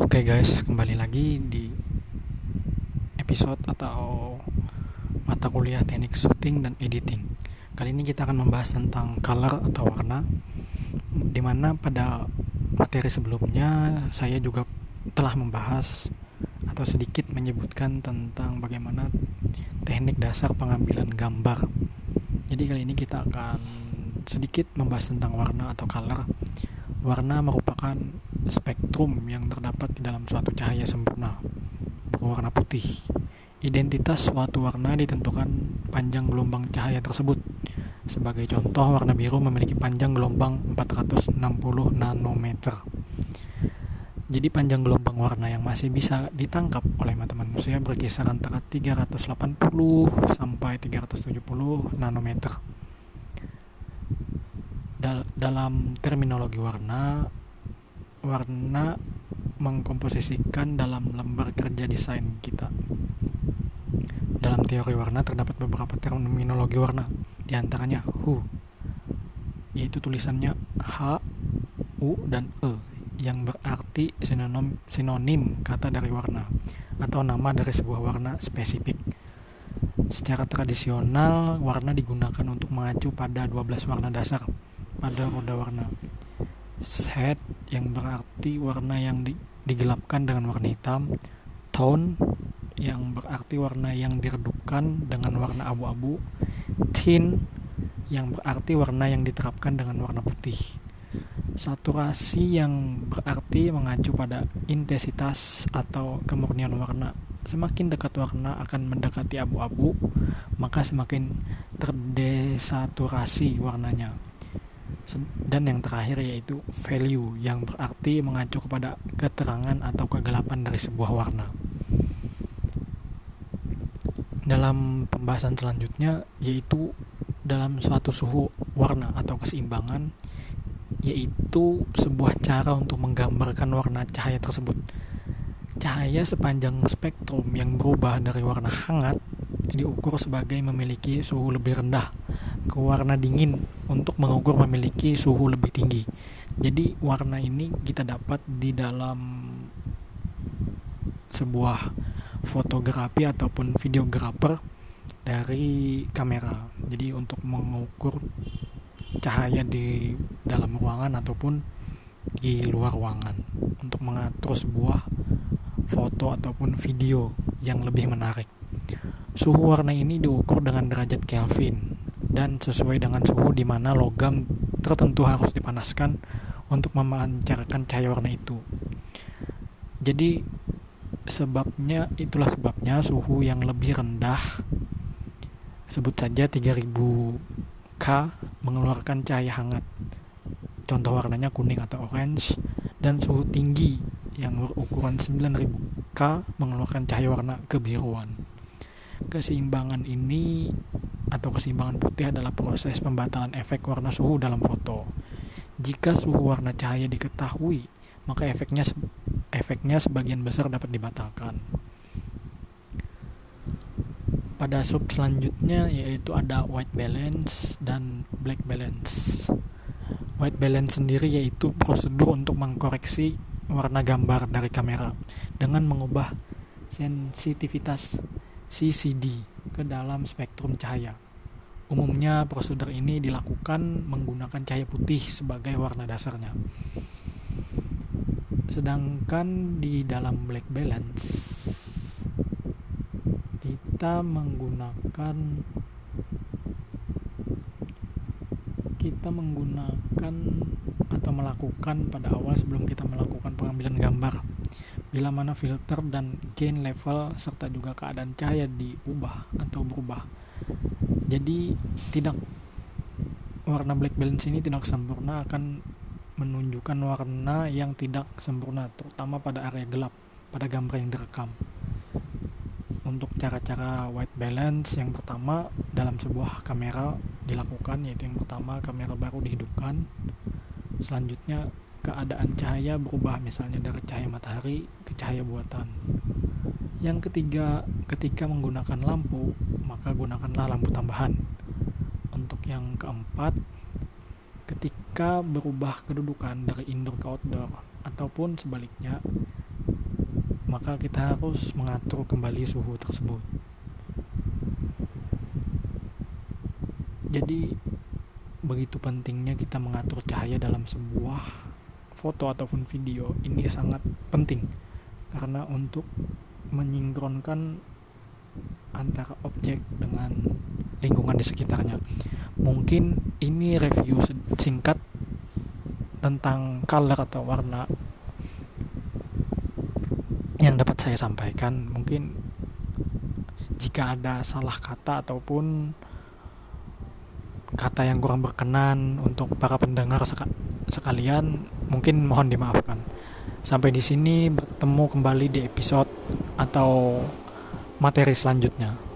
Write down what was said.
Oke guys, kembali lagi di episode atau mata kuliah teknik syuting dan editing. Kali ini kita akan membahas tentang color atau warna. Di mana pada materi sebelumnya saya juga telah membahas atau sedikit menyebutkan tentang bagaimana teknik dasar pengambilan gambar. Jadi kali ini kita akan sedikit membahas tentang warna atau color. Warna merupakan spektrum yang terdapat di dalam suatu cahaya sempurna berwarna putih. Identitas suatu warna ditentukan panjang gelombang cahaya tersebut. Sebagai contoh, warna biru memiliki panjang gelombang 460 nanometer. Jadi panjang gelombang warna yang masih bisa ditangkap oleh mata manusia berkisar antara 380 sampai 370 nanometer dal dalam terminologi warna warna mengkomposisikan dalam lembar kerja desain kita. Dalam teori warna terdapat beberapa terminologi warna di antaranya hu yaitu tulisannya h u dan e yang berarti sinonim, sinonim kata dari warna atau nama dari sebuah warna spesifik. Secara tradisional warna digunakan untuk mengacu pada 12 warna dasar pada roda warna set yang berarti warna yang di, digelapkan dengan warna hitam. Tone yang berarti warna yang diredupkan dengan warna abu-abu. Thin yang berarti warna yang diterapkan dengan warna putih. Saturasi yang berarti mengacu pada intensitas atau kemurnian warna. Semakin dekat warna akan mendekati abu-abu maka semakin terdesaturasi warnanya dan yang terakhir yaitu value yang berarti mengacu kepada keterangan atau kegelapan dari sebuah warna. Dalam pembahasan selanjutnya yaitu dalam suatu suhu warna atau keseimbangan yaitu sebuah cara untuk menggambarkan warna cahaya tersebut. Cahaya sepanjang spektrum yang berubah dari warna hangat diukur sebagai memiliki suhu lebih rendah ke warna dingin untuk mengukur memiliki suhu lebih tinggi. Jadi warna ini kita dapat di dalam sebuah fotografi ataupun videografer dari kamera. Jadi untuk mengukur cahaya di dalam ruangan ataupun di luar ruangan untuk mengatur sebuah foto ataupun video yang lebih menarik. Suhu warna ini diukur dengan derajat Kelvin dan sesuai dengan suhu di mana logam tertentu harus dipanaskan untuk memancarkan cahaya warna itu. Jadi sebabnya itulah sebabnya suhu yang lebih rendah sebut saja 3000 K mengeluarkan cahaya hangat. Contoh warnanya kuning atau orange dan suhu tinggi yang berukuran 9000 K mengeluarkan cahaya warna kebiruan. Keseimbangan ini atau keseimbangan putih adalah proses pembatalan efek warna suhu dalam foto. Jika suhu warna cahaya diketahui, maka efeknya efeknya sebagian besar dapat dibatalkan. Pada sub selanjutnya yaitu ada white balance dan black balance. White balance sendiri yaitu prosedur untuk mengkoreksi warna gambar dari kamera dengan mengubah sensitivitas CCD ke dalam spektrum cahaya. Umumnya prosedur ini dilakukan menggunakan cahaya putih sebagai warna dasarnya. Sedangkan di dalam black balance kita menggunakan kita menggunakan atau melakukan pada awal sebelum kita melakukan pengambilan gambar bila mana filter dan gain level serta juga keadaan cahaya diubah atau berubah. Jadi tidak warna black balance ini tidak sempurna akan menunjukkan warna yang tidak sempurna terutama pada area gelap pada gambar yang direkam. Untuk cara-cara white balance yang pertama dalam sebuah kamera dilakukan yaitu yang pertama kamera baru dihidupkan. Selanjutnya keadaan cahaya berubah misalnya dari cahaya matahari cahaya buatan. Yang ketiga, ketika menggunakan lampu, maka gunakanlah lampu tambahan. Untuk yang keempat, ketika berubah kedudukan dari indoor ke outdoor ataupun sebaliknya, maka kita harus mengatur kembali suhu tersebut jadi begitu pentingnya kita mengatur cahaya dalam sebuah foto ataupun video ini sangat penting karena untuk menyingkronkan antara objek dengan lingkungan di sekitarnya. Mungkin ini review singkat tentang color atau warna yang dapat saya sampaikan. Mungkin jika ada salah kata ataupun kata yang kurang berkenan untuk para pendengar sekalian, mungkin mohon dimaafkan. Sampai di sini bertemu kembali di episode atau materi selanjutnya.